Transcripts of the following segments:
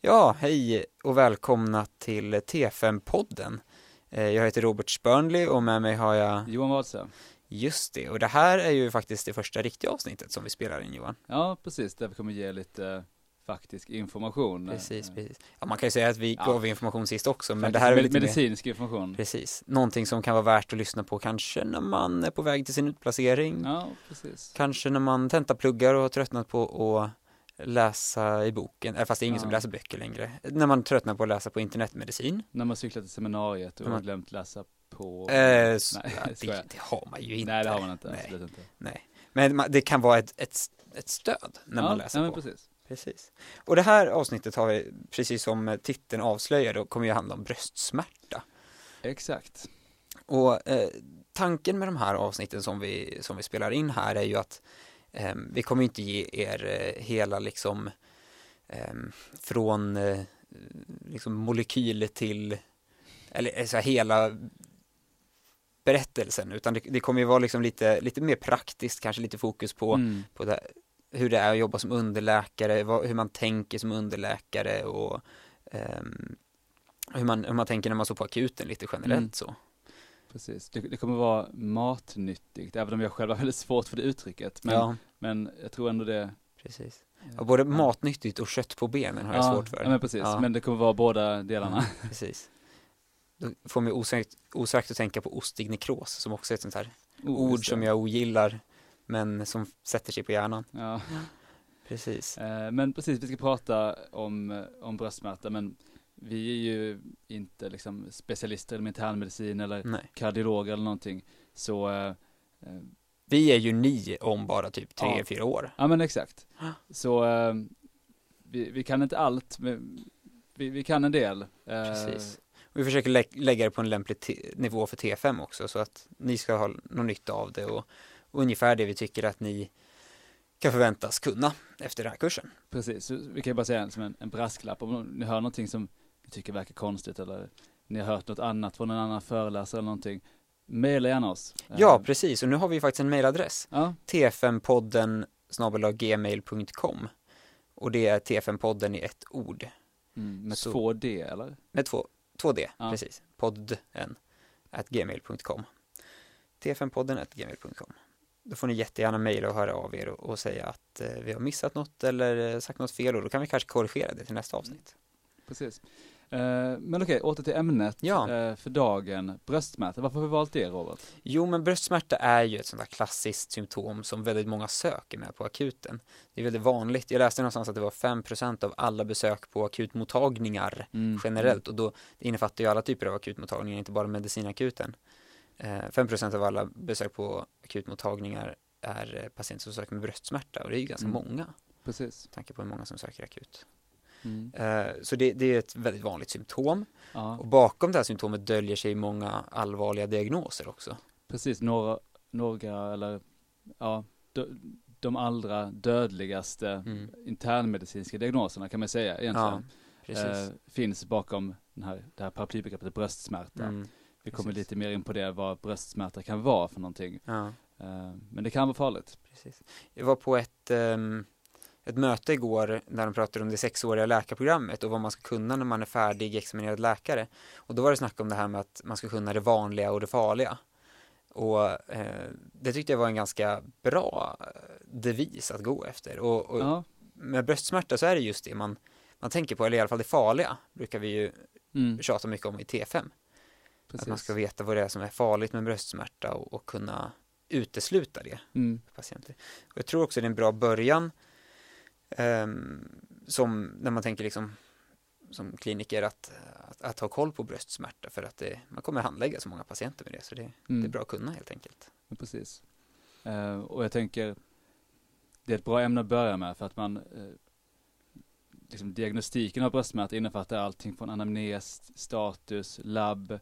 Ja, hej och välkomna till T5-podden. Eh, Jag heter Robert Spörnli och med mig har jag, Johan Wadse. just det, och det här är ju faktiskt det första riktiga avsnittet som vi spelar in Johan. Ja, precis. Där vi kommer ge lite eh, faktisk information. Precis, Eh, precis. Ja, man kan ju säga att vi Ja. gav information sist också, men faktiskt det här är med- lite mer, medicinsk information. precis, någonting som kan vara värt att lyssna på kanske när man är på väg till sin utplacering, Ja, precis. kanske när man tentapluggar och har tröttnat på att läsa i boken, äh, fast det är ingen Ja. som läser böcker längre, när man tröttnar på att läsa på internetmedicin. När man cyklar till seminariet och man- glömt läsa på... Eh, Nej, ja, jag det, det har man ju inte. Nej, det har man inte. Nej. Inte. Nej, men det kan vara ett, ett, ett stöd när ja, man läser ja, på. precis. Precis. Och det här avsnittet har vi, precis som eh, titeln avslöjar, då kommer ju handla om bröstsmärta. Exakt. Och eh, tanken med de här avsnitten som vi, som vi spelar in här är ju att eh, vi kommer inte ge er eh, hela liksom eh, från eh, liksom molekyl till, eller eh, så här, hela berättelsen, utan det, det kommer ju vara liksom lite, lite mer praktiskt, kanske lite fokus på Mm. på det, hur det är att jobba som underläkare, vad, hur man tänker som underläkare och ehm, hur, man, hur man tänker när man står på akuten lite generellt Mm. så. Precis. Det, det kommer vara matnyttigt, även om jag själv har väldigt svårt för det uttrycket. Men, ja, men jag tror ändå det... precis. Ja, både matnyttigt och kött på benen har jag ja, svårt för. Ja, men precis. Ja. Men det kommer vara båda delarna. Mm, precis. Då får mig osökt, osökt att tänka på ostig nekros som också är ett sånt här Oh, ord som jag ogillar men som sätter sig på hjärnan. Ja. Precis. Eh, Men precis, vi ska prata om, eh, om bröstsmärta, men vi är ju inte liksom specialister inom internmedicin eller Nej. kardiologer eller någonting. Så, eh, eh, Vi är ju ni om bara typ tre, Ja. fyra år. ja men exakt. Så eh, vi, vi kan inte allt, men vi, vi kan en del. Eh, Precis. Och vi försöker lä- lägga det på en lämplig nivå för T5 också så att ni ska ha någon nytta av det och, och ungefär det vi tycker att ni kan förväntas kunna efter den här kursen. Precis, så vi kan ju bara säga som en, en brasklapp om ni hör någonting som ni tycker verkar konstigt eller ni har hört något annat från en annan föreläsare eller någonting. Maila gärna oss. Eh, Ja, precis. Och nu har vi faktiskt en mailadress. Ja, t5podden gmail.com och det är t5podden i ett ord. mm, med Så- två D eller? Med två, två D, Ja. precis. Podden at gmail.com. t5podden at gmail.com. Då får ni jättegärna mejla och höra av er och, och säga att eh, vi har missat något eller eh, sagt något fel och då kan vi kanske korrigera det till nästa avsnitt. Precis. Eh, men okej, åter till ämnet Ja. eh, för dagen, bröstsmärta. Varför har vi valt det Robert? Jo, men bröstsmärta är ju ett sånt där klassiskt symptom som väldigt många söker med på akuten. Det är väldigt vanligt. Jag läste någonstans att det var 5% av alla besök på akutmottagningar Mm. generellt och då innefattar ju alla typer av akutmottagningar, inte bara medicinakuten. Eh, 5% av alla besök på akutmottagningar är eh, patienter som söker med bröstsmärta och det är ju ganska Mm. många, Precis. med tanke på hur många som söker akut. Mm. Eh, så det, det är ett väldigt vanligt symptom Ja, och bakom det här symptomet döljer sig många allvarliga diagnoser också. precis. Några, några eller ja, de, de allra dödligaste Mm. internmedicinska diagnoserna kan man säga Ja, egentligen. precis. eh, finns bakom den här, det här paraplybegreppet bröstsmärta. Mm, Vi kommer precis. lite mer in på det, vad bröstsmärta kan vara för någonting. ja. Eh, men det kan vara farligt. Precis. Jag var på ett, ehm, ett möte igår där de pratade om det sexåriga läkarprogrammet och vad man ska kunna när man är färdig examinerad läkare. Och då var det snack om det här med att man ska kunna det vanliga och det farliga. Och eh, det tyckte jag var en ganska bra eh, devis att gå efter. Och, och Ja. med bröstsmärta så är det just det man, man tänker på, eller i alla fall det farliga, brukar vi ju Mm, tjata mycket om i T5. precis. Att man ska veta vad det är som är farligt med bröstsmärta och, och kunna utesluta det Mm, patienter. Och jag tror också det är en bra början som när man tänker liksom som kliniker att, att, att ha koll på bröstsmärta för att det, man kommer handlägga så många patienter med det så det, det är mm. bra att kunna helt enkelt. Ja, precis. Eh, och jag tänker, det är ett bra ämne att börja med för att man, eh, liksom diagnostiken av bröstsmärta innefattar allting från anamnes, status, labb,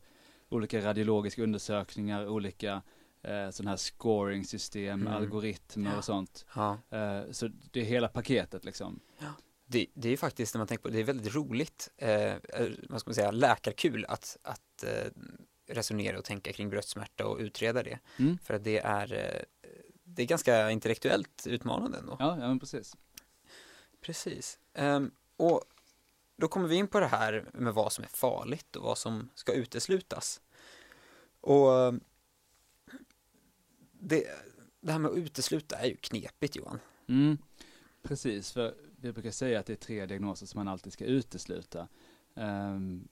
olika radiologiska undersökningar, olika eh, sådana här scoring-system, Mm. algoritmer Ja. och sånt. Ja. Eh, så det är hela paketet liksom. Det, det är faktiskt när man tänker på det är väldigt roligt, eh, eh, vad ska man säga, läkarkul att, att eh, resonera och tänka kring bröstsmärta och utreda det. Mm. För att det är, eh, det är ganska intellektuellt utmanande ändå. Ja, ja men precis. Precis. Ehm, och då kommer vi in på det här med vad som är farligt och vad som ska uteslutas. Och eh, det, det här med att utesluta är ju knepigt Johan. Mm, precis, för vi brukar säga att det är tre diagnoser som man alltid ska utesluta. Um,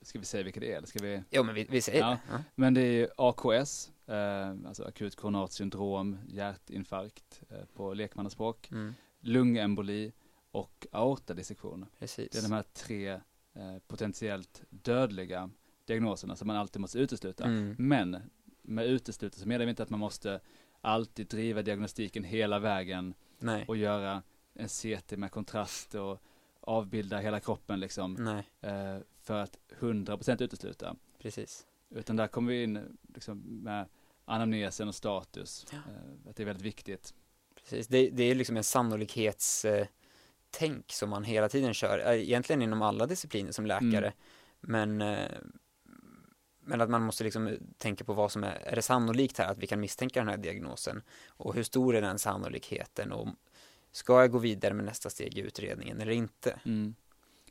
ska vi säga vilka det är? Eller ska vi... Jo, men vi, vi säger Ja. det. Ja. Men det är AKS, eh, alltså akut koronart syndrom, hjärtinfarkt eh, på lekmannaspråk, Mm, lungemboli och aortadissektion. precis. Det är de här tre eh, potentiellt dödliga diagnoserna som man alltid måste utesluta. Mm, Men med utesluta så menar vi inte att man måste alltid driva diagnostiken hela vägen nej, och göra en CT med kontrast och avbilda hela kroppen liksom eh, för att 100% utesluta. precis. Utan där kommer vi in liksom med anamnesen och status. Ja. Eh, att det är väldigt viktigt. Precis, det, det är liksom en sannolikhetstänk som man hela tiden kör, eh, egentligen inom alla discipliner som läkare, Mm. men, eh, men att man måste liksom tänka på vad som är, är det sannolikt här att vi kan misstänka den här diagnosen och hur stor är den sannolikheten och ska jag gå vidare med nästa steg i utredningen eller inte? Mm.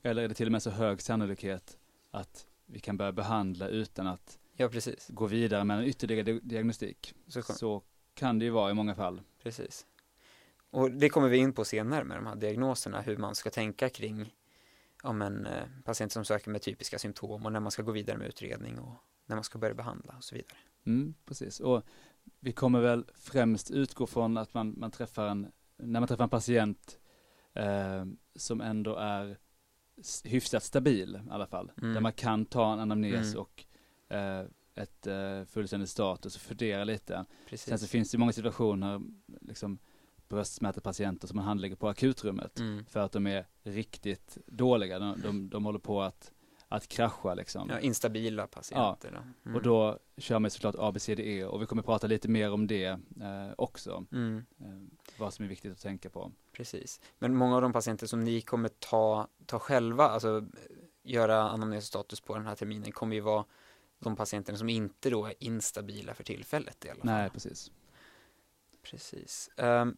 Eller är det till och med så hög sannolikhet att vi kan börja behandla utan att Ja, gå vidare med en ytterligare di- diagnostik. Så, Så kan det ju vara i många fall. precis. Och det kommer vi in på senare med de här diagnoserna, hur man ska tänka kring om en eh, patient som söker med typiska symptom och när man ska gå vidare med utredning och när man ska börja behandla och så vidare. Mm, precis. Och vi kommer väl främst utgå från att man, man träffar en, när man träffar en patient eh, som ändå är hyfsat stabil i alla fall. Mm. Där man kan ta en anamnes Mm. och eh, ett eh, fullständigt status och fundera lite. Sen Precis. så finns det många situationer, liksom bröstsmärtepatienter som man handlägger på akutrummet Mm. för att de är riktigt dåliga. De, de, de håller på att, att krascha liksom. Ja, instabila patienter. då. Mm. Och då kör man såklart ABCDE och vi kommer prata lite mer om det eh, också. Mm, Eh, vad som är viktigt att tänka på. precis. Men många av de patienter som ni kommer ta, ta själva, alltså eh, göra anamnesstatus på den här terminen kommer ju vara de patienterna som inte då är instabila för tillfället i alla fall. Nej, precis. Precis. Mm.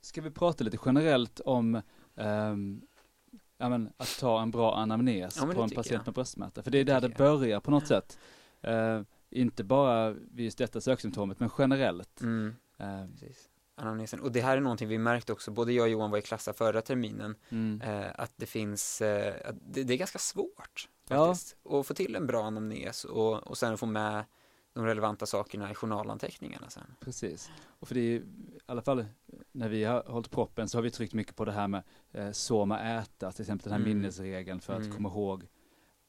Ska vi prata lite generellt om ehm, ja, men, att ta en bra anamnes Ja, på en patient jag. med bröstsmärta? För det är Det där det jag. börjar på något sätt. Eh, inte bara vid just detta söksymptomet, men generellt. mm, precis. Anamnesen. Och det här är någonting vi märkt också, både jag och Johan var i klassa förra terminen, mm. eh, att det finns, eh, att det, det är ganska svårt Ja. faktiskt. Att få till en bra anamnes och, och sen få med de relevanta sakerna i journalanteckningarna sen. Precis. Och för det är ju, i alla fall när vi har hållit proppen så har vi tryckt mycket på det här med eh, soma äta, till exempel den här Mm. minnesregeln för att Mm. komma ihåg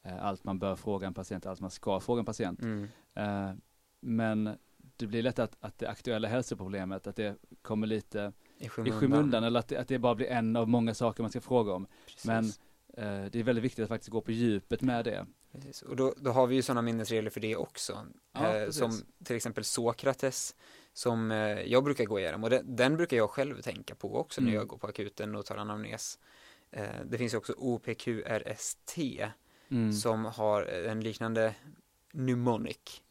eh, allt man bör fråga en patient, allt man ska fråga en patient. Mm. Eh, men det blir lätt att, att det aktuella hälsoproblemet, att det kommer lite I i skymundan. skymundan eller att det, att det bara blir en av många saker man ska fråga om. Precis. Men eh, det är väldigt viktigt att faktiskt gå på djupet med det. Precis. Och då, då har vi ju sådana minnesregler för det också. Ja, eh, som till exempel Sokrates, som eh, jag brukar gå igenom. Och den, den brukar jag själv tänka på också när Mm. jag går på akuten och tar anamnes. Eh, det finns ju också OPQRST Mm. som har en liknande mnemonic.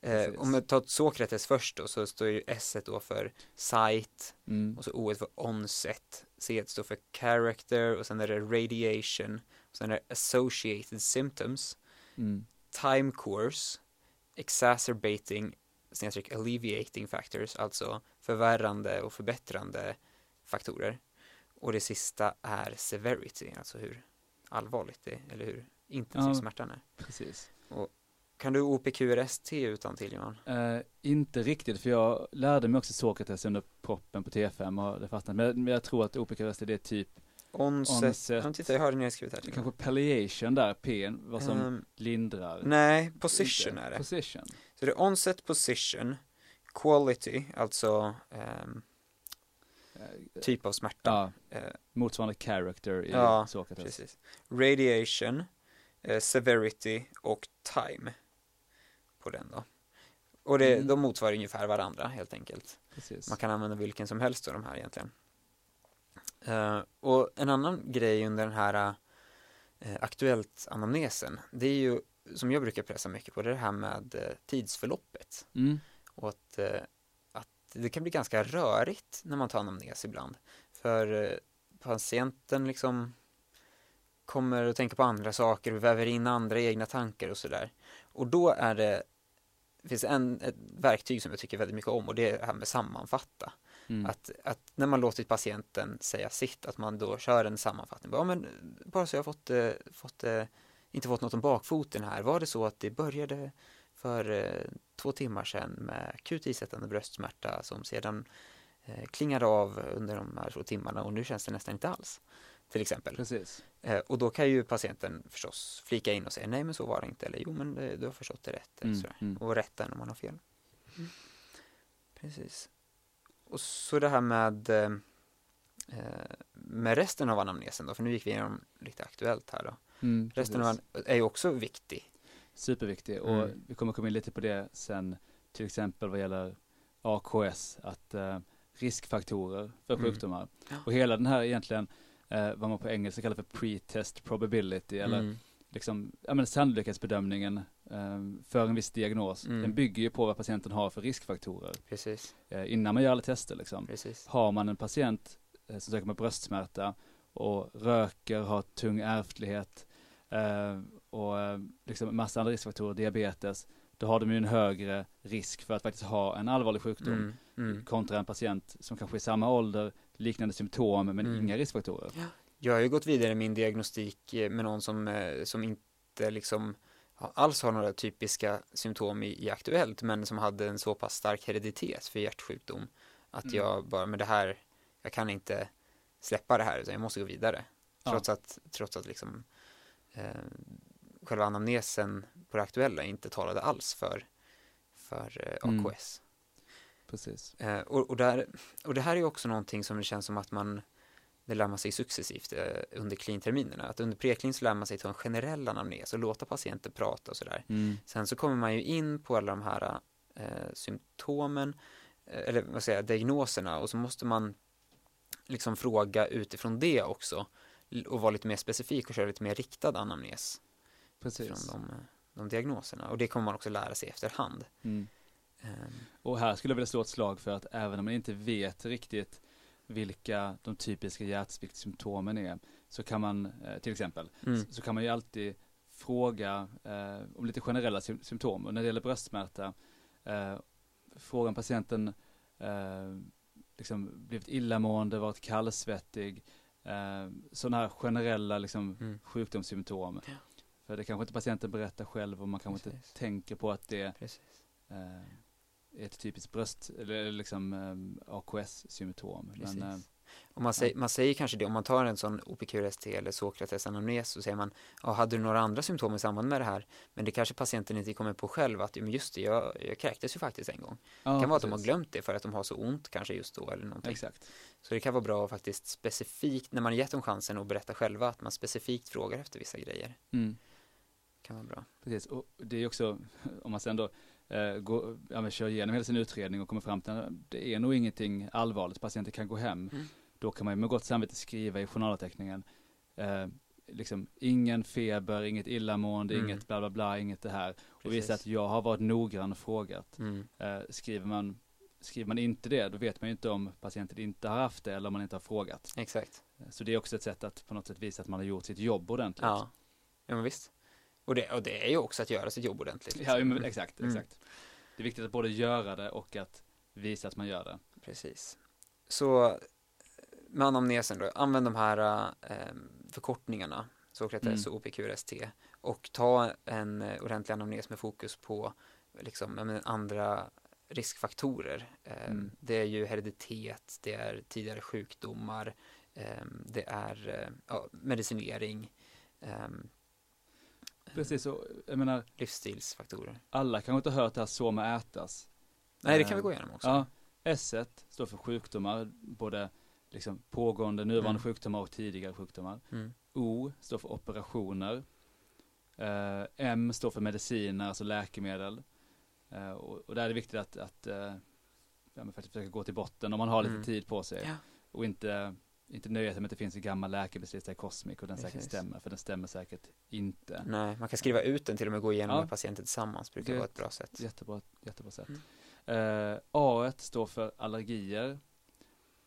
Eh, om jag tar Sokrates först då så står ju S då för sight Mm. och så O för onset. C står för character och sen är det radiation. Och sen är det associated symptoms. Mm. time course, exacerbating snedstreck alleviating factors, alltså förvärrande och förbättrande faktorer. Och det sista är severity, alltså hur allvarligt det är, eller hur intensiv Ja. smärtan är. Precis. Kan du OPQRST utan till Johan? Eh, inte riktigt, för jag lärde mig också Sokrates under proppen på T5 och det fastnade. Men, men jag tror att OPKRST det är typ Onset, titta jag har det nedskrivet här. och kanske palliation där, P, vad som Ehm, lindrar. nej, position Inte. är det. Position. Så det är onset position, quality, alltså Eh, typ av smärta. Ja, Eh, motsvarande character i Ja, Sokrates. Precis. Radiation, eh, severity och time på den då. Och det, Mm. de motsvarar ungefär varandra helt enkelt. Precis. Man kan använda vilken som helst av de här egentligen. Eh, och en annan grej under den här eh, aktuellt anamnesen, det är ju som jag brukar pressa mycket på, det är det här med eh, tidsförloppet. Mm. Och att, att det kan bli ganska rörigt när man tar anamnes ibland. För patienten liksom kommer att tänka på andra saker och väver in andra egna tankar och sådär. Och då är det, det finns en, ett verktyg som jag tycker väldigt mycket om och det är det här med sammanfatta. Mm. Att, att när man låtit patienten säga sitt, att man då kör en sammanfattning. Ja, men bara så jag fått, eh, fått, eh, inte fått något om bakfoten här. Var det så att det började för eh, två timmar sedan med akut isättande bröstsmärta som sedan eh, klingade av under de här två timmarna och nu känns det nästan inte alls. Till exempel. Precis. Eh, och då kan ju patienten förstås flika in och säga nej men så var det inte eller jo men det, du har förstått det rätt. Mm, mm. Och rätta när man har fel. Precis. Och så det här med eh, eh, med resten av anamnesen då, för nu gick vi igenom lite aktuellt här då. Mm, Resten av är ju också viktig. Superviktig och Mm. vi kommer komma in lite på det sen till exempel vad gäller AKS, att eh, riskfaktorer för Mm. sjukdomar. Och hela den här egentligen, eh, vad man på engelska kallar för pre-test probability eller Mm. liksom, ja men sannolikhetsbedömningen för en viss diagnos, Mm. den bygger ju på vad patienten har för riskfaktorer Precis, eh, innan man gör alla tester liksom. precis. Har man en patient eh, som söker med bröstsmärta och röker, har tung ärftlighet eh, och liksom massa andra riskfaktorer, diabetes, då har de ju en högre risk för att faktiskt ha en allvarlig sjukdom Mm. Mm. kontra en patient som kanske är i samma ålder, liknande symptom men Mm. inga riskfaktorer. Jag har ju gått vidare i min diagnostik med någon som, som inte liksom alls har några typiska symptom i, i Aktuellt men som hade en så pass stark hereditet för hjärtsjukdom att Mm. jag bara, men det här, jag kan inte släppa det här utan jag måste gå vidare. Ja. Trots att, trots att liksom eh, själva anamnesen på det aktuella inte talade alls för, för eh, Mm. AKS. Precis. Eh, och, och, där, och det här är också någonting som det känns som att man det lär man sig successivt eh, under klinterminerna. Att under preklin så lär man sig ta en generell anamnes och låta patienter prata och sådär. Mm. Sen så kommer man ju in på alla de här eh, symptomen, eh, eller vad säger jag, diagnoserna och så måste man liksom fråga utifrån det också och vara lite mer specifik och köra lite mer riktad anamnes Precis. från de, eh, de diagnoserna. Och det kommer man också lära sig efterhand. Mm. Ehm, Och här skulle jag vilja slå ett slag för att även om man inte vet riktigt vilka de typiska hjärtsviktsymptomen är så kan man eh, till exempel mm, så kan man ju alltid fråga eh, om lite generella sym- symptom. Och när det gäller bröstsmärta, eh, frågar patienten eh, liksom blivit illamående, varit kallsvettig, eh, sådana här generella liksom, mm, sjukdomssymptom. Ja. För det kanske inte patienten berättar själv och man kanske inte Precis. tänker på att det eh, ett typiskt bröst eller liksom eh, AKS-symptom. Men, eh. Och man, säger, man säger kanske det, om man tar en sån OPQRST eller Sokrates anamnes så säger man, ja, hade du några andra symptom i samband med det här? Men det kanske patienten inte kommer på själv att, "Ja, men just det, jag, jag kräktes ju faktiskt en gång. ja, det kan vara att de har glömt det för att de har så ont kanske just då eller någonting. Exakt. Så det kan vara bra att faktiskt specifikt, när man gett dem chansen att berätta själva, att man specifikt frågar efter vissa grejer. Mm. kan vara bra. Precis, och det är också, om man sen då eh, går, ja, kör igenom hela sin utredning och kommer fram till att det är nog ingenting allvarligt, patienten kan gå hem. Mm. Då kan man med gott samvete skriva i journalanteckningen, eh, liksom ingen feber, inget illamående, Mm. inget bla bla bla, inget det här. Och Precis. visa att jag har varit noggrann och frågat. Mm. Eh, skriver, man, skriver man inte det, då vet man ju inte om patienten inte har haft det eller om man inte har frågat. Exakt. Så det är också ett sätt att på något sätt visa att man har gjort sitt jobb ordentligt. Ja, ja men visst. Och det, och det är ju också att göra sitt jobb ordentligt. Ja, liksom. men exakt, Mm. exakt. Det är viktigt att både göra det och att visa att man gör det. Precis. Så med anamnesen då, använd de här eh, förkortningarna, Sokrates Mm. och OPQRST och ta en ordentlig anamnes med fokus på liksom, ja, andra riskfaktorer. Eh, Mm. Det är ju hereditet, det är tidigare sjukdomar, eh, det är eh, ja, medicinering, eh, Precis, och jag menar, livsstilsfaktorer. alla kanske inte har hört det här så med ätas. Nej, det kan Eh, vi gå igenom också. Ja, S står för sjukdomar, både liksom pågående, nuvarande Mm. sjukdomar och tidigare sjukdomar. Mm. O står för operationer. Eh, M står för mediciner, alltså läkemedel. Eh, och, och där är det viktigt att, att eh, ja, försöka gå till botten om man har lite Mm. tid på sig. Ja. Och inte, inte nöja sig med att det finns en gammal läkemedelslista i Cosmic och den säkert Precis. stämmer, för den stämmer säkert inte. Nej, man kan skriva ut den till och med gå igenom Ja. med patienten tillsammans, brukar Det- vara ett bra sätt. Jättebra, jättebra sätt. Mm. Eh, A står för allergier.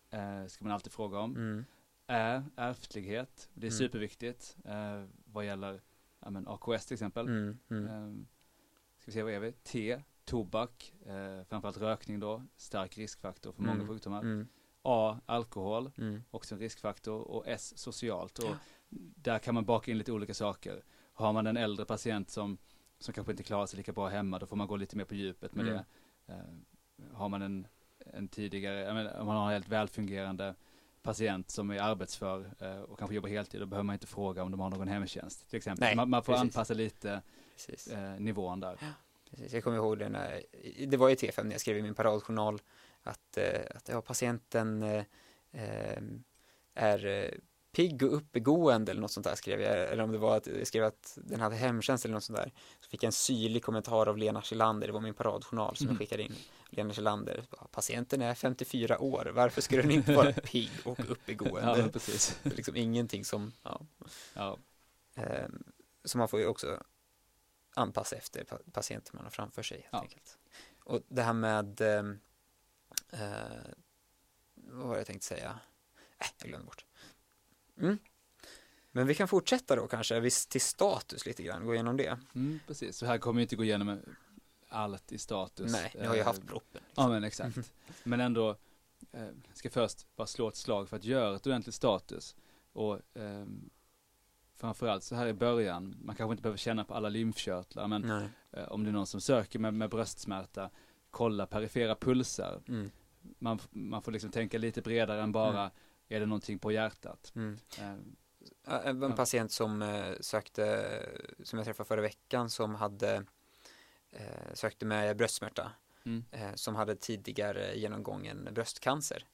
Eh, ska man alltid fråga om. Mm. är ärftlighet. Det är Mm. superviktigt eh, vad gäller ja, men AKS till exempel. Mm, mm. Eh, ska vi se, vad är vi? T, tobak, eh, framförallt rökning då, stark riskfaktor för många Mm, sjukdomar. A, alkohol, mm. också en riskfaktor. Och S, socialt. Och Ja. där kan man baka in lite olika saker. Har man en äldre patient som, som kanske inte klarar sig lika bra hemma, då får man gå lite mer på djupet med Mm. det. Eh, har man en, en tidigare, menar, om man har en helt välfungerande patient som är arbetsför eh, och kanske jobbar heltid, då behöver man inte fråga om de har någon hemtjänst till exempel. Nej, man, man får precis. anpassa lite eh, nivån där. Precis, jag kommer ihåg det när, det var i T5 när jag skrev i min paradjournal att, eh, att ja, patienten eh, eh, är pigg och uppegående eller något sånt där skrev jag, eller om det var att jag skrev att den hade hemtjänst eller något sånt där. Så fick jag en syrlig kommentar av Lena Schillander, det var min paradjournal som Mm. jag skickade in. Lena Schillander, patienten är 54 år, varför skulle den inte vara pigg och Ja, uppegående? men precis. Det är liksom ingenting som, ja, Ja, eh, så man får ju också anpassa efter pa- patienten man har framför sig helt Ja. enkelt. Och det här med, eh, eh, vad var det jag tänkte säga? Äh, jag glömde bort. Mm. Men vi kan fortsätta då kanske, visst till status lite grann, gå igenom det. mm, precis. Så här kommer vi inte gå igenom allt i status. Nej, ni har ju Eh, haft proppen. Ja men exakt. Men ändå, eh, ska först bara slå ett slag för att göra ett ordentligt status. Och ehm, framförallt så här i början, man kanske inte behöver känna på alla lymfkörtlar, men eh, om det är någon som söker med, med bröstsmärta, kolla perifera pulser. Mm. Man, man får liksom tänka lite bredare än bara, Mm. är det någonting på hjärtat? Mm. Eh, En patient som eh, sökte, som jag träffade förra veckan, som hade eh, sökte med bröstsmärta. mm, eh, som hade tidigare genomgången bröstcancer.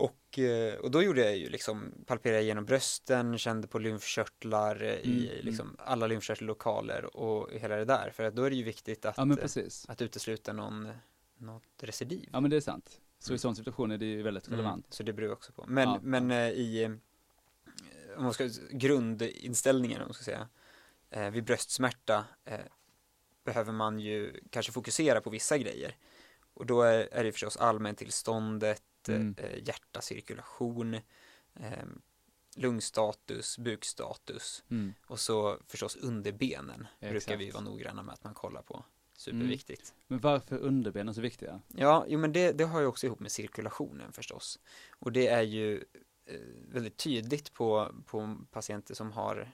Och, eh, och då gjorde jag ju liksom, palperade igenom brösten, kände på lymfkörtlar eh, i Mm, liksom alla lymfkörtellokaler och hela det där. För att då är det ju viktigt att, ja eh, att utesluta någon, något recidiv. Ja men det är sant. Så i Mm. sån situation är det ju väldigt relevant. Mm, så det beror jag också på. Men, Ja, men i, om man ska, grundinställningen om man ska säga, eh, vid bröstsmärta eh, behöver man ju kanske fokusera på vissa grejer. Och då är, är det förstås allmäntillståndet, Mm. eh, hjärtacirkulation, eh, lungstatus, bukstatus Mm. och så förstås underbenen brukar Exakt. vi vara noggranna med att man kollar på. Superviktigt. Men varför är underbenen så viktiga? Ja, jo men det, det har ju också ihop med cirkulationen förstås. Och det är ju eh, väldigt tydligt på, på patienter som har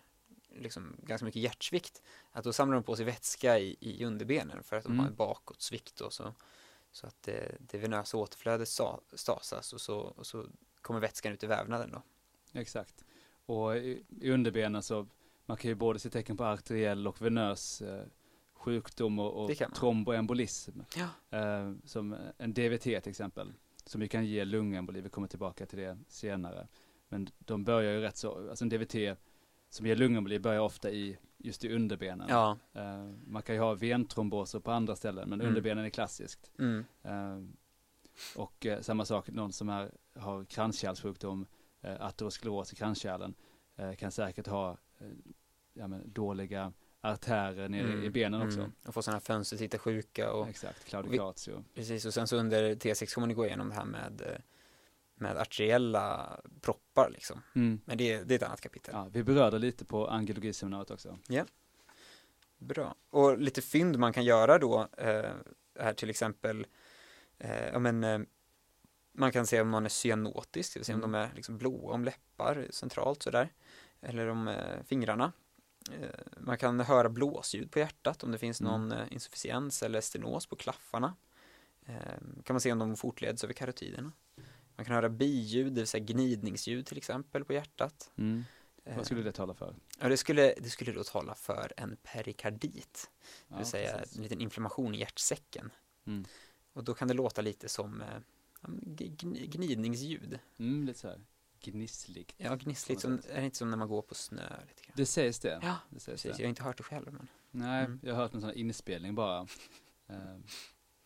liksom ganska mycket hjärtsvikt. Att då samlar de på sig vätska i, i underbenen för att de Mm. har en bakåtsvikt och så. Så att det, det venösa återflödet sta- stasas och så, och så kommer vätskan ut i vävnaden då. Exakt. Och i, i underbenen så, man kan ju både se tecken på arteriell och venös eh, sjukdom och, och tromboembolism. Ja. Eh, som en DVT till exempel. Som ju kan ge lungemboli, vi kommer tillbaka till det senare. Men de börjar ju rätt så, alltså en DVT som ger lungemboli börjar ofta i, just i underbenen. Ja. Eh, man kan ju ha ventromboser på andra ställen, men Mm. underbenen är klassiskt. Mm. Eh, och eh, samma sak, någon som är, har kranskärlssjukdom, eh, ateroskleros i kranskärlen, kan säkert ha ja, men, dåliga artärer nere Mm. i benen också. Mm. Och få sådana här fönstertittarsjuka och Exakt, claudicatio. Precis, och sen så under T6 kommer ni gå igenom det här med, med arteriella proppar liksom. Mm. Men det, det är ett annat kapitel. Ja, vi berörde lite på angiologiseminariet också. Bra. Och lite fynd man kan göra då eh, är till exempel, eh, ja men eh, man kan se om någon är cyanotisk, det vill säga om Mm. de är liksom blåa om läppar centralt sådär. Eller om eh, fingrarna. Eh, man kan höra blåsljud på hjärtat om det finns Mm. någon eh, insufficiens eller stenos på klaffarna. Eh, kan man se om de fortleds över karotiderna. Man kan höra biljud, det vill säga gnidningsljud till exempel på hjärtat. Mm. Eh, Vad skulle det tala för? Ja, det skulle, det skulle då tala för en perikardit, det Ja, vill säga precis. en liten inflammation i hjärtsäcken. Mm. Och då kan det låta lite som eh, ja, gnidningsljud. Mm, lite så här gnissligt. Ja, gnissligt, som, är det inte som när man går på snö lite grann? Det sägs det. Ja, det sägs precis. det. Jag har inte hört det själv, men Nej, Mm. jag har hört en sån här inspelning bara. Eh,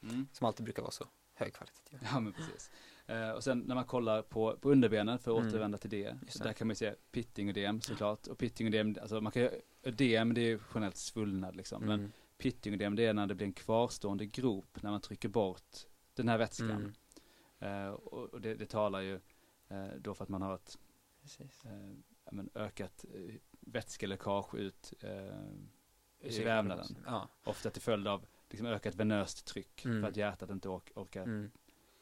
mm. som alltid brukar vara så högkvalitativ. Ja men precis. Eh, och sen när man kollar på, på underbenen för att Mm. återvända till det. Så det. där kan man ju se pittingödem såklart. Och pittingödem, alltså man kan ödem det är ju generellt svullnad liksom. Men Mm. pittingödem det är när det blir en kvarstående grop när man trycker bort den här vätskan. Mm. Eh, och och det, det talar ju eh, då för att man har ett eh, men ökat eh, vätskeläckage ut eh, i vävnaden. Ja. Ofta till följd av liksom, ökat venöst tryck Mm. för att hjärtat inte ork orkar Mm,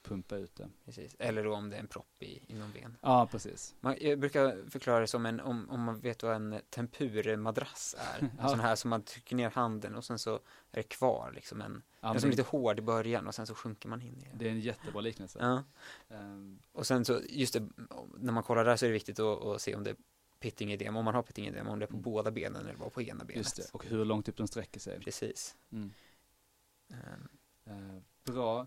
pumpa ut det. precis. Eller om det är en propp i, inom ben. Ja, precis. Man, jag brukar förklara det som en, om, om man vet vad en tempurmadrass är. En Ja. sån här som man trycker ner handen och sen så är det kvar liksom en, Ja, en som är lite hård i början och sen så sjunker man in i det. det är en jättebra liknelse. Ja. Ehm, Och sen så, just det, när man kollar där så är det viktigt att, att se om det är pittingedem, om man har pittingedem, om det är på Mm. båda benen eller bara på ena benet. just det, och hur långt upp de sträcker sig. Precis. Mm. Ehm, Eh, bra.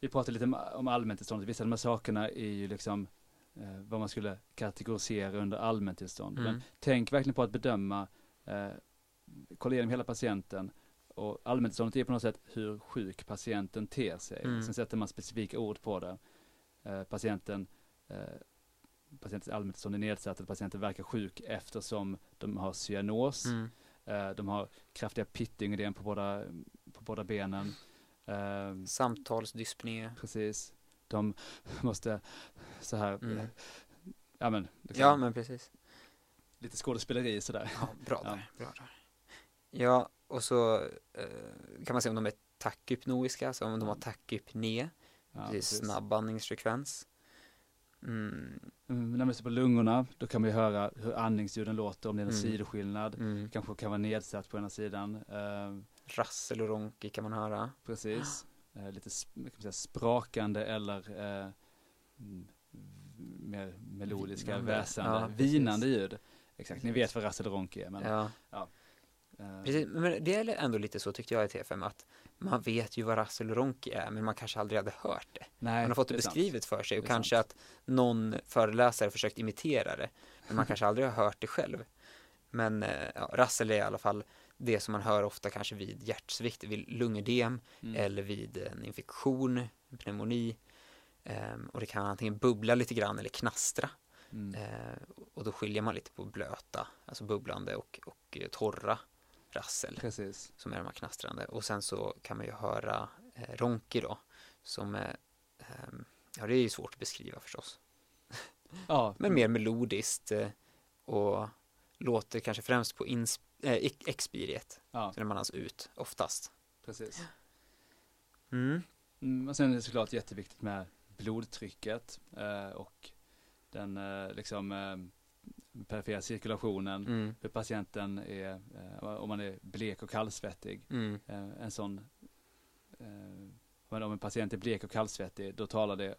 Vi pratade lite om- allmäntillståndet. Vissa av de här sakerna är ju liksom eh, vad man skulle kategorisera under allmäntillstånd. Mm. Men tänk verkligen på att bedöma, eh, kolla igenom hela patienten och allmäntillståndet är på något sätt hur sjuk patienten ter sig. Mm. Sen sätter man specifika ord på det. Eh, patienten eh, Patientens allmäntillstånd är nedsatt eller patienten verkar sjuk eftersom de har cyanos. mm, Eh, de har kraftiga pittingödem på båda, på båda benen. Eh, Samtalsdyspné. Precis. De måste så här, Mm. ja men, liksom, Ja, men precis. lite skådespeleri sådär. Ja, bra Ja. där. Bra där. Ja, och så eh, kan man se om de är tachypnoiska, alltså om de har tachypné, Ja, det är precis. snabb andningsfrekvens. Mm, Mm, när man ser på lungorna, då kan man ju höra hur andningsljuden låter, om det är en Mm. sidoskillnad. mm. Kanske kan vara nedsatt på ena sidan. Eh, Rassel och ronki kan man höra. precis. Eh, lite kan säga, sprakande eller eh, mer melodiska, Vinande. väsande, Ja, vinande ljud. Exakt, ni vet vad rasselronki är. Men, Ja, eh, precis. Men det är ändå lite så tyckte jag i T5 att man vet ju vad rassel och ronki är, men man kanske aldrig hade hört det. nej, Man har fått det sant. beskrivet för sig och Det kanske att någon föreläsare försökt imitera det, men man kanske aldrig har hört det själv. Men eh, ja, rassel är i alla fall det som man hör ofta kanske vid hjärtsvikt, vid lungödem Mm. eller vid en infektion, en pneumoni. Ehm, och det kan antingen bubbla lite grann eller knastra. Mm. Eh, och då skiljer man lite på blöta, alltså bubblande och, och eh, torra rassel Precis. som är de här knastrande. Och sen så kan man ju höra eh, ronki då, som är, ehm, ja det är ju svårt att beskriva förstås, Ja, men mer melodiskt eh, och låter kanske främst på ins- eh, ex- expiriet, Ja, så när man andas ut oftast. precis. Mm. Mm, och sen är det såklart jätteviktigt med blodtrycket eh, och den eh, liksom eh, perifera cirkulationen. Mm. Hur patienten är, eh, om man är blek och kallsvettig. Mm. Eh, en sån, eh, men om en patient är blek och kallsvettig, då talar det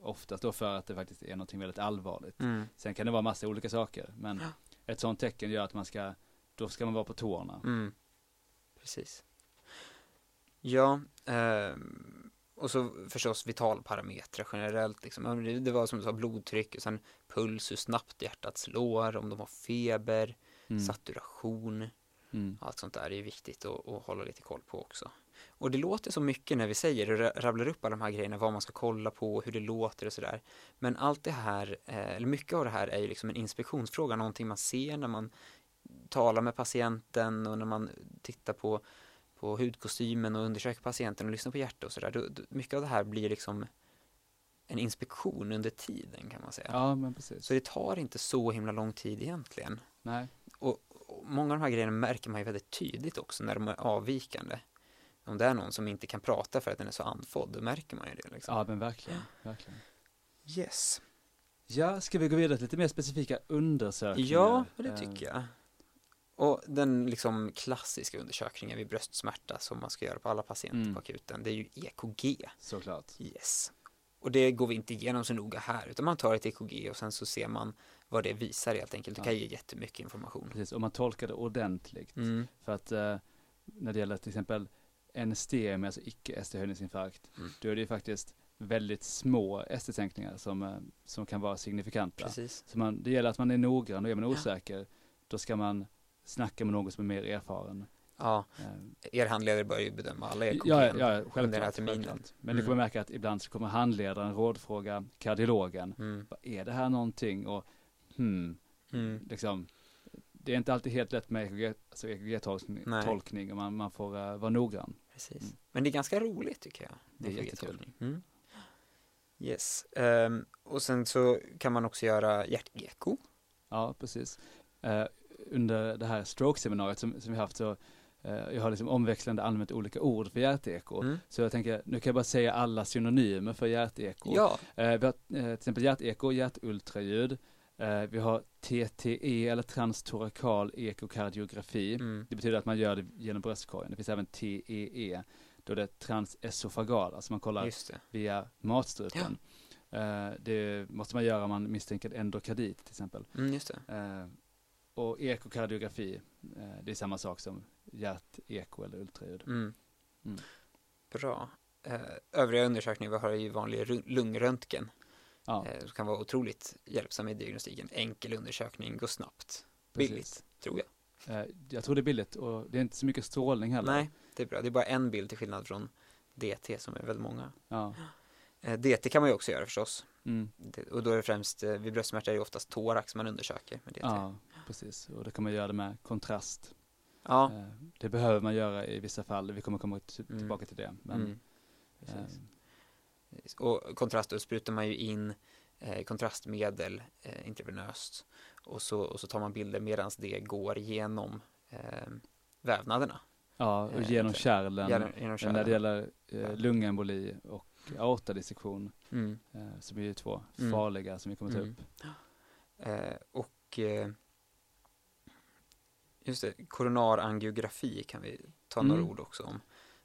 oftast då för att det faktiskt är något väldigt allvarligt. Mm. Sen kan det vara massa olika saker, men ett sånt tecken gör att man ska, då ska man vara på tårna. Mm. Precis. Ja, ehm, och så förstås vitalparametrar generellt. Liksom. Det var som du sa, blodtryck, och sen puls, hur snabbt hjärtat slår, om de har feber, Mm. saturation, Mm. allt sånt där är viktigt att, att hålla lite koll på också. Och det låter så mycket när vi säger och ra- rabblar upp alla de här grejerna, vad man ska kolla på, hur det låter och sådär. Men allt det här, eh, eller mycket av det här är ju liksom en inspektionsfråga, någonting man ser när man talar med patienten och när man tittar på, på hudkostymen och undersöker patienten och lyssnar på hjärtat och sådär. Mycket av det här blir liksom en inspektion under tiden kan man säga. Ja, men precis. Så det tar inte så himla lång tid egentligen. Nej, Och, och många av de här grejerna märker man ju väldigt tydligt också när de är avvikande. Om det är någon som inte kan prata för att den är så andfådd, då märker man ju det. Liksom. ja men verkligen, verkligen. Yes. Ja, ska vi gå vidare till lite mer specifika undersökningar? Ja, det tycker jag. Och den liksom klassiska undersökningen vid bröstsmärta som man ska göra på alla patienter Mm. på akuten, det är ju EKG. Såklart. Yes. Och det går vi inte igenom så noga här, utan man tar ett EKG och sen så ser man vad det visar helt enkelt. Det Ja. kan ge jättemycket information. Precis, och man tolkar det ordentligt. Mm. För att eh, när det gäller till exempel NSTM, alltså icke ST-höjningsinfarkt, Mm. då är det ju faktiskt väldigt små ST-sänkningar som, eh, som kan vara signifikanta. Precis. Så man, det gäller att man är noggrann och är man osäker, då ska man snacka med någon som är mer erfaren. Ja, Eh, er handledare bör ju bedöma alla EKG. Ja, ja, självklart. terminen. självklart. Men Mm. du kommer märka att ibland så kommer handledaren rådfråga kardiologen. Mm. Vad Är det här någonting? Och hmm, Mm. liksom, det är inte alltid helt lätt med alltså EKG-tolkning och man, man får eh, vara noggrann. Precis. Mm. Men det är ganska roligt tycker jag. Det är jättekul. Mm. Yes. Ehm, och sen så kan man också göra hjärteko. Ja, precis. Eh, under det här stroke-seminariet som, som vi haft så eh, jag har liksom omväxlande använt olika ord för hjärteko. Mm. Så jag tänker, nu kan jag bara säga alla synonymer för hjärteko. Ja, Eh, vi har eh, till exempel hjärteko, hjärtultraljud. Eh, vi har TTE eller transtorakal ekokardiografi. mm. Det betyder att man gör det genom bröstkorgen. Det finns även TEE, då det är transesofagal, alltså man kollar via matstrupen. Eh, det måste man göra om man misstänker endokardit till exempel. Mm, och ekokardiografi, eh, det är samma sak som hjärteko eller ultraljud. Mm. Mm. Bra. Eh, övriga undersökningar vi har är ju vanlig lungröntgen. Ja, Eh, som kan vara otroligt hjälpsam i diagnostiken. Enkel undersökning, går snabbt. Billigt, precis. tror jag. Jag tror det är billigt och det är inte så mycket strålning heller. Nej, det är bra. Det är bara en bild till skillnad från DT som är väldigt många. Ja. DT kan man ju också göra förstås. Mm. Och då är det främst, vid bröstsmärta är det oftast thorax man undersöker med DT. ja, precis. Och då kan man göra det med kontrast. Ja. Eh, det behöver man göra i vissa fall. Vi kommer komma Mm. tillbaka till det. Men, mm. eh. Och kontrast, då sprutar man ju in eh, kontrastmedel eh, intravenöst och så, och så tar man bilder medan det går genom eh, vävnaderna. ja, och Eh, genom det- kärlen. Genom, genom Men när kärlen. det gäller eh, lungemboli och aortadissektion, Mm. eh, som är ju två Mm. farliga som vi kommer ta Mm. upp. Eh, och eh, just det, koronarangiografi kan vi ta några Mm. ord också om.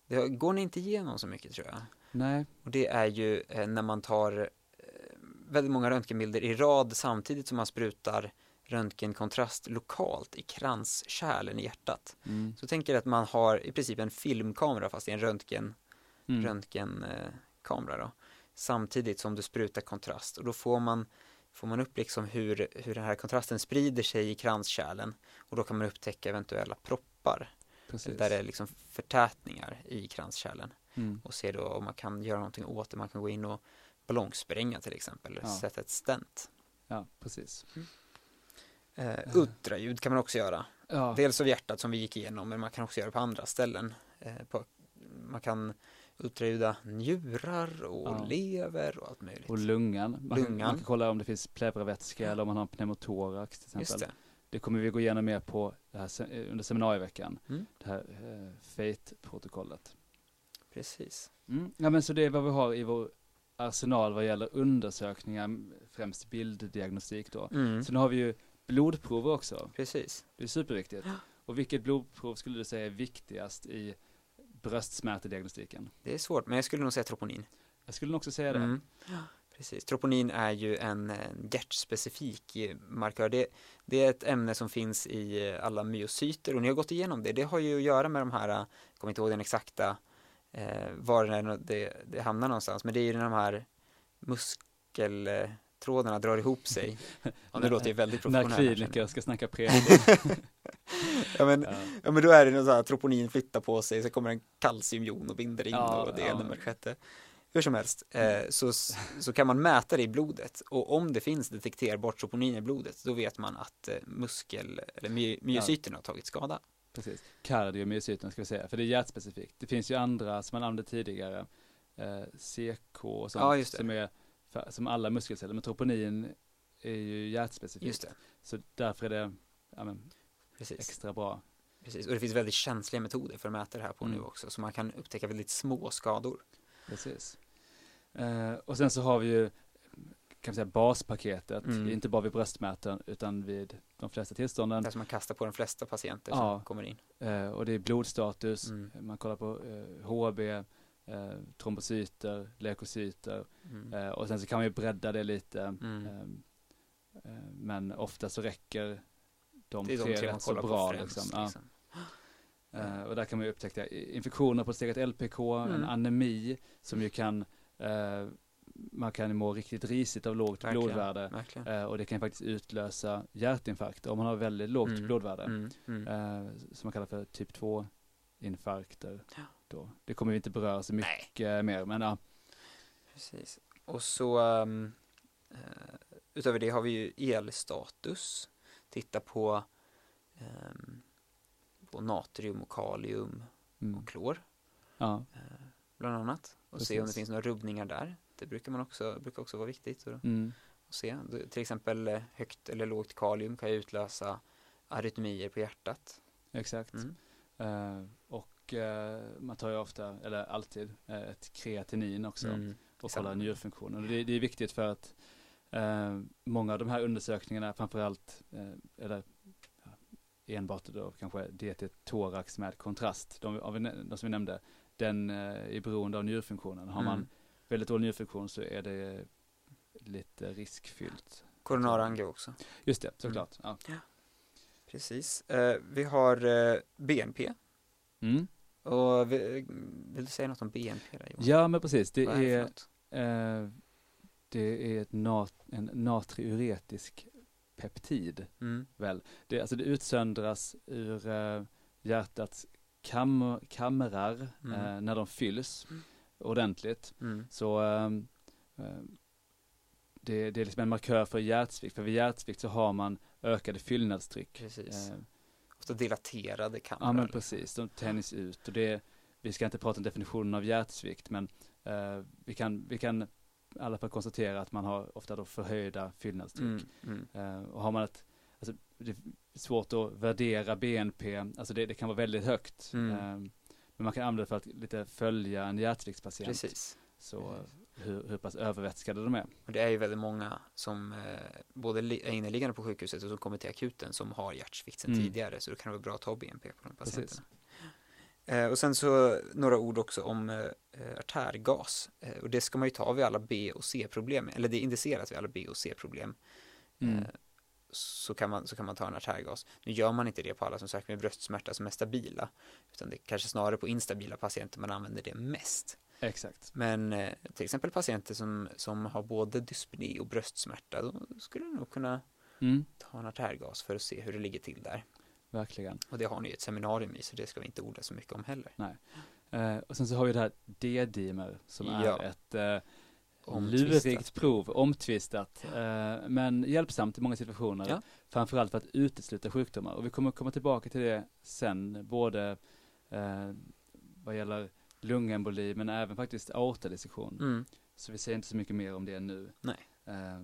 Det går ni inte igenom så mycket tror jag. Nej, Och det är ju eh, när man tar eh, väldigt många röntgenbilder i rad samtidigt som man sprutar röntgenkontrast lokalt i kranskärlen i hjärtat. mm. Så tänker att man har i princip en filmkamera fast i en röntgen, Mm. röntgenkamera då. Samtidigt som du sprutar kontrast och då får man, får man upp liksom hur, hur den här kontrasten sprider sig i kranskärlen och då kan man upptäcka eventuella proppar precis. där det är liksom förtätningar i kranskärlen Mm. och se då om man kan göra någonting åt det. Man kan gå in och ballongspränga till exempel, Ja. sätta ett stent. Ja, precis. Eh, ultraljud kan man också göra. Ja, Dels av hjärtat som vi gick igenom, men man kan också göra på andra ställen. Eh, på, man kan ultraljuda njurar och Ja. lever och allt möjligt. och lungan. Man, Kan, Lungan. man kan kolla om det finns pleuravätska eller om man har en pneumotorax till exempel. Just det. Det kommer vi gå igenom mer på här, eh, under seminarieveckan. Mm. Det här eh, FATE-protokollet. Precis. Mm. Ja men så det är vad vi har i vår arsenal vad gäller undersökningar, främst bilddiagnostik då. Mm. Sen har vi ju blodprover också. Precis. Det är superviktigt. Och vilket blodprov skulle du säga är viktigast i bröstsmärtediagnostiken? Det är svårt, men jag skulle nog säga troponin. Jag skulle nog också säga det. Mm. Precis. Troponin är ju en, en hjärtspecifik markör. Det, det är ett ämne som finns i alla myocyter och ni har gått igenom det. Det har ju att göra med de här, jag kommer inte ihåg den exakta eh, var det, är det, det hamnar någonstans, men det är ju när de här muskeltrådarna drar ihop sig. Ja, det låter ju väldigt När professionellt. känner kliniker ska snacka jag. ja, men, ja. ja, men då är det något så här, troponin flyttar på sig, så kommer en kalciumjon och binder in Ja, och det ja. det sjätte. Hur som helst, eh, så, så kan man mäta det i blodet och om det finns detekterbart troponin i blodet, då vet man att eh, muskel, eller my, myocyterna har tagit skada. Precis. Kardiomyocyterna ska vi säga, för det är hjärtspecifikt. Det finns ju andra som man använde tidigare, eh, CK och sånt, som är som alla muskelceller, men troponin är ju hjärtspecifikt. Just det, Så därför är det ja, men, precis. extra bra. precis. Och det finns väldigt känsliga metoder för att mäta det här på Mm. nu också, så man kan upptäcka väldigt små skador. Precis. Eh, och sen så har vi ju kan vi säga baspaketet, Mm. inte bara vid bröstmätaren utan vid de flesta tillstånden. Det som man kastar på de flesta patienter Ja. som kommer in. Eh, och det är blodstatus, Mm. man kollar på eh, HB, eh, trombocyter, leukocyter Mm. eh, och sen så kan man ju bredda det lite. Mm. Ehm, eh, men ofta så räcker de Det är de tre tre man rätt så kollar bra. främst. liksom. Ja. liksom. Eh, och där kan man ju upptäcka infektioner på steget LPK, en Mm. anemi som ju kan, eh, man kan må riktigt risigt av lågt Verkligen. blodvärde. Verkligen. Eh, och det kan faktiskt utlösa hjärtinfarkt om man har väldigt lågt Mm. blodvärde. Mm. Mm. Som man kallar för typ 2 infarkter. Ja. Då. Det kommer vi inte beröra så Nej. mycket mer, men ja. Precis. Och så um, uh, utöver det har vi ju elstatus. Titta på, um, på natrium och kalium Mm. och klor ja. bland annat. Och se om det Precis. finns några rubbningar där. Det brukar man också, brukar också vara viktigt att, Mm. att se. Till exempel eh, högt eller lågt kalium kan ju utlösa arytmier på hjärtat. Exakt. Mm. Eh, och eh, man tar ju ofta, eller alltid, eh, ett kreatinin också Mm. och kollar njurfunktionen. Och det, det är viktigt för att eh, många av de här undersökningarna, framförallt, eh, eller ja, enbart då kanske DT thorax med kontrast, de, av, de som vi nämnde, den eh, är beroende av njurfunktionen. Har man Mm. väldigt dålig njurfunktion så är det lite riskfyllt. Coronara angio också. Just det, såklart. Ja. Precis. Eh, vi har eh, BNP. Mm. Och vi, vill du säga något om BNP där Johan? ja, men precis. Det Vad är är, det är ett nat, en natriuretisk peptid. Mm. väl. Det, alltså det utsöndras ur eh, hjärtats kam, kamrar Mm. eh, när de fylls ordentligt. Mm. Så ehm, eh, det, det är liksom en markör för hjärtsvikt. För vid hjärtsvikt så har man ökade fyllnadstryck. Precis. Eh, Ofta dilaterade kamrar. ja men precis, de tänjs ut. Och det, vi ska inte prata om definitionen av hjärtsvikt men eh, vi, kan, vi kan alla fall konstatera att man har ofta då förhöjda fyllnadstryck. Mm. Mm. Eh, och har man ett, alltså, det är svårt att värdera BNP, alltså det, det kan vara väldigt högt. Mm. Eh, men man kan använda det för att lite följa en hjärtsviktspatient. Precis. Så hur, hur pass övervätskade de är. Och det är ju väldigt många som eh, både är inneliggande på sjukhuset och som kommer till akuten som har hjärtsvikt sedan Mm. tidigare. Så det kan vara bra att ta BNP på de Precis. patienterna. Eh, och sen så några ord också om eh, artärgas. Eh, och det ska man ju ta vid alla B och C-problem. Eller det är indicerat vid alla B och C-problem. Mm. Eh, så kan, man, så kan man ta en artärgas. Nu gör man inte det på alla som söker med bröstsmärta som är stabila. Utan det är kanske snarare på instabila patienter man använder det mest. Exakt. Men eh, till exempel patienter som, som har både dyspné och bröstsmärta, då skulle nog kunna Mm, ta en artärgas för att se hur det ligger till där. Verkligen. Och det har ni ju ett seminarium i, så det ska vi inte orda så mycket om heller. Eh, och sen så har vi det här D-dimer som Ja. är ett eh, Omtvistat. lurigt prov, omtvistat, eh, men hjälpsamt i många situationer. Ja. Framförallt för att utesluta sjukdomar. Och vi kommer komma tillbaka till det sen, både eh, vad gäller lungemboli men även faktiskt aortadissektion. Mm. Så vi säger inte så mycket mer om det nu. Nej. Eh,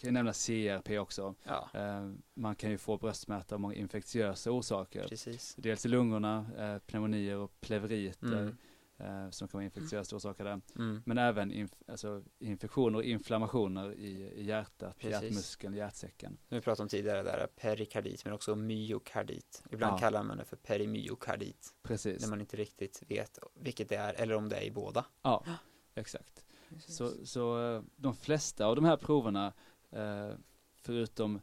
kan ju nämna CRP också. Ja, Eh, man kan ju få bröstsmärta av många infektiösa orsaker. precis. Dels i lungorna, eh, pneumonier och pleuriter Mm. eh, som kan vara infektiöst orsakade. Mm. Men även inf- alltså infektioner och inflammationer i, i hjärtat, Precis. hjärtmuskeln, hjärtsäcken. Vi pratade om tidigare där, perikardit men också myokardit. Ibland Ja. kallar man det för perimyokardit. Precis. När man inte riktigt vet vilket det är eller om det är i båda. Ja, exakt. Så, så eh, de flesta av de här proverna, eh, förutom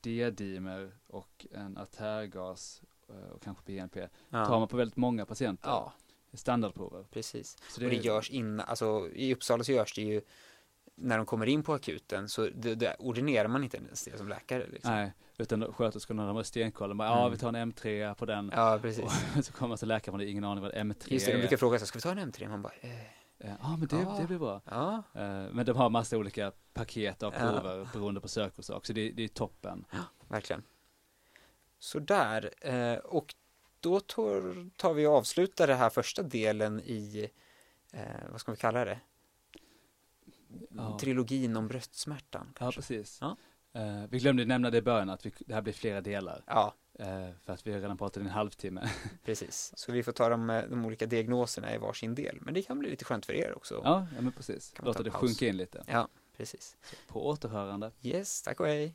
D-dimer och en artärgas eh, och kanske BNP, tar ja. man på väldigt många patienter. ja, Standardprover. precis. Så Och det görs innan, alltså i Uppsala så görs det ju när de kommer in på akuten så det, det ordinerar man inte ens det som läkare. Liksom. Nej, utan sköterskorna de har stenkoll. De bara, Ja, Mm. vi tar en M3 på den. Ja, precis. Och så kommer man till läkaren och har ingen aning vad M3 Just det, de är. brukar fråga så ska vi ta en M3? Man bara, eh, Ja, ah, men det, Ja. det blir bra. ja, Eh, men de har massa olika paket av Ja. prover beroende på sökorsak. Så det, det är toppen. verkligen. Så där, eh, och då tar, vi och avslutar den här första delen i, eh, vad ska vi kalla det? Ja. Trilogin om bröstsmärtan. Ja, kanske. precis. Ja. Eh, vi glömde nämna det i början att vi, det här blir flera delar. Ja, Eh, för att vi har redan pratat i en halvtimme. precis. Så vi får ta de, eh, de olika diagnoserna i varsin del. Men det kan bli lite skönt för er också. ja, ja, men precis. Låta det sjunka in lite. ja precis. På återhörande. Yes, tack och hej.